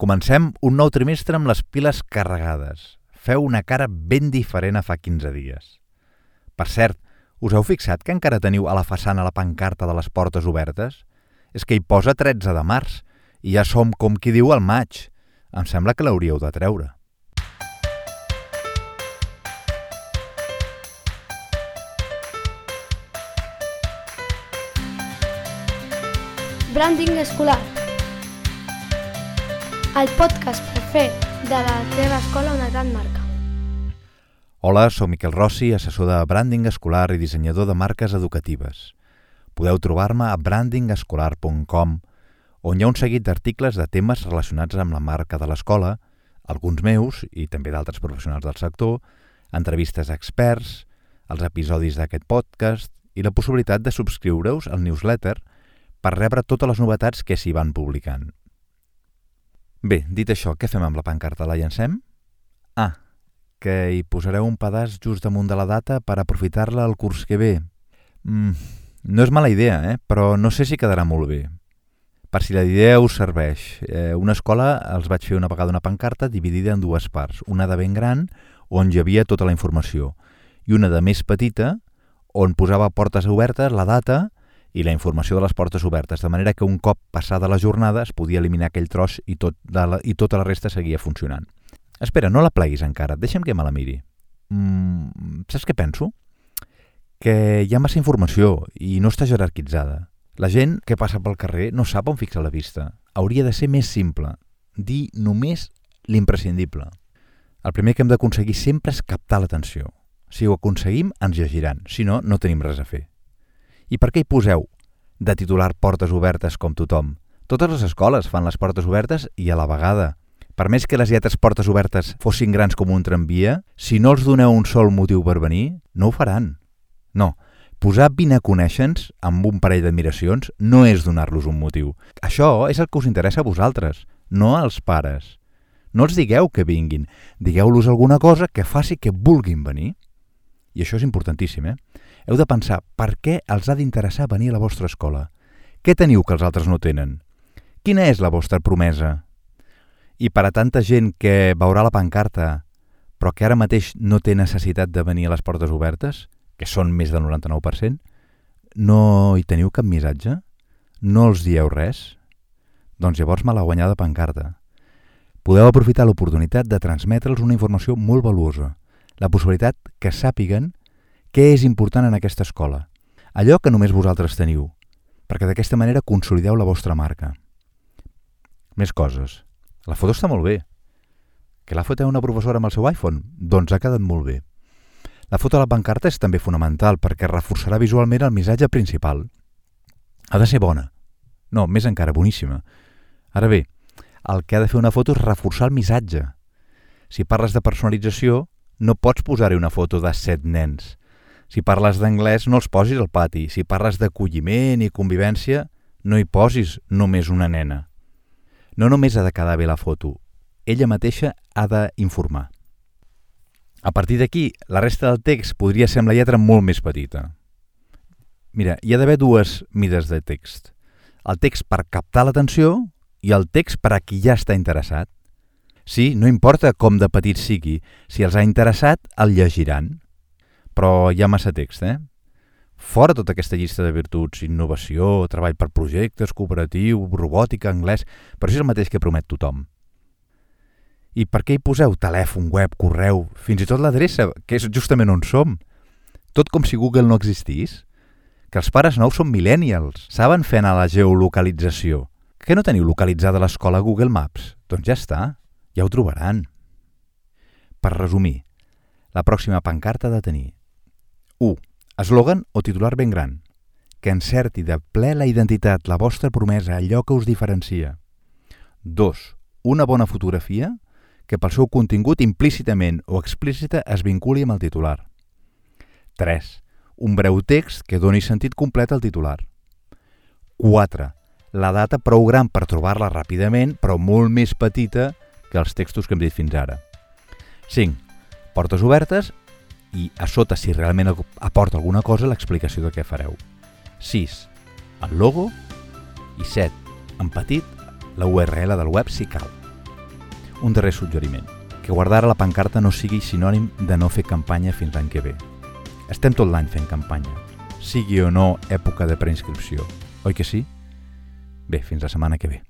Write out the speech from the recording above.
Comencem un nou trimestre amb les piles carregades. Feu una cara ben diferent a fa 15 dies. Per cert, us heu fixat que encara teniu a la façana la pancarta de les portes obertes? És que hi posa 13 de març i ja som com qui diu al maig. Em sembla que l'hauríeu de treure. Branding escolar. El podcast per fer de la teva escola una gran marca. Hola, sóc Miquel Rossi, assessor de branding escolar i dissenyador de marques educatives. Podeu trobar-me a brandingescolar.com, on hi ha un seguit d'articles de temes relacionats amb la marca de l'escola, alguns meus i també d'altres professionals del sector, entrevistes a experts, els episodis d'aquest podcast i la possibilitat de subscriure-us al newsletter per rebre totes les novetats que s'hi van publicant. Bé, dit això, què fem amb la pancarta? La llancem? Ah, que hi posareu un pedaç just damunt de la data per aprofitar-la el curs que ve. Mm, no és mala idea, eh? però no sé si quedarà molt bé. Per si la idea us serveix, eh, una escola els vaig fer una vegada una pancarta dividida en dues parts, una de ben gran, on hi havia tota la informació, i una de més petita, on posava portes obertes, la data i la informació de les portes obertes, de manera que un cop passada la jornada es podia eliminar aquell tros i, tot la, i tota la resta seguia funcionant. Espera, no la pleguis encara, deixa'm que me la miri. Mm, saps què penso? Que hi ha massa informació i no està jerarquitzada. La gent que passa pel carrer no sap on fixa la vista. Hauria de ser més simple, dir només l'imprescindible. El primer que hem d'aconseguir sempre és captar l'atenció. Si ho aconseguim, ens llegiran. Si no, no tenim res a fer. I per què hi poseu de titular portes obertes com tothom? Totes les escoles fan les portes obertes i a la vegada. Per més que les lletres portes obertes fossin grans com un tramvia, si no els doneu un sol motiu per venir, no ho faran. No, posar vine a conèixer-nos amb un parell d'admiracions no és donar-los un motiu. Això és el que us interessa a vosaltres, no als pares. No els digueu que vinguin, digueu-los alguna cosa que faci que vulguin venir. I això és importantíssim, eh? Heu de pensar per què els ha d'interessar venir a la vostra escola. Què teniu que els altres no tenen? Quina és la vostra promesa? I per a tanta gent que veurà la pancarta però que ara mateix no té necessitat de venir a les portes obertes, que són més del 99%, no hi teniu cap missatge? No els dieu res? Doncs llavors me la guanyada pancarta. Podeu aprofitar l'oportunitat de transmetre'ls una informació molt valuosa, la possibilitat que sàpiguen què és important en aquesta escola, allò que només vosaltres teniu, perquè d'aquesta manera consolideu la vostra marca. Més coses. La foto està molt bé. Que l'ha fet una professora amb el seu iPhone? Doncs ha quedat molt bé. La foto de la pancarta és també fonamental perquè reforçarà visualment el missatge principal. Ha de ser bona. No, més encara, boníssima. Ara bé, el que ha de fer una foto és reforçar el missatge. Si parles de personalització, no pots posar-hi una foto de set nens. Si parles d'anglès, no els posis al pati. Si parles d'acolliment i convivència, no hi posis només una nena. No només ha de quedar bé la foto, ella mateixa ha d'informar. A partir d'aquí, la resta del text podria ser amb la lletra molt més petita. Mira, hi ha d'haver dues mides de text. El text per captar l'atenció i el text per a qui ja està interessat. Sí, no importa com de petit sigui, si els ha interessat, el llegiran. Però hi ha massa text, eh? Fora tota aquesta llista de virtuts, innovació, treball per projectes, cooperatiu, robòtica, anglès... Però això és el mateix que promet tothom. I per què hi poseu telèfon, web, correu, fins i tot l'adreça, que és justament on som? Tot com si Google no existís? Que els pares nous són millennials, saben fer anar la geolocalització. Que no teniu localitzada l'escola Google Maps? Doncs ja està, ja ho trobaran. Per resumir, la pròxima pancarta ha de tenir 1. Eslògan o titular ben gran, que encerti de ple la identitat, la vostra promesa, allò que us diferencia. 2. Una bona fotografia que pel seu contingut implícitament o explícita es vinculi amb el titular. 3. Un breu text que doni sentit complet al titular. 4. La data prou gran per trobar-la ràpidament, però molt més petita que els textos que hem dit fins ara. 5. Portes obertes i a sota, si realment aporta alguna cosa, l'explicació de què fareu. 6. El logo i 7. En petit, la URL del web si cal. Un darrer suggeriment, que guardar la pancarta no sigui sinònim de no fer campanya fins l'any que ve. Estem tot l'any fent campanya, sigui o no època de preinscripció, oi que sí? Bé, fins la setmana que ve.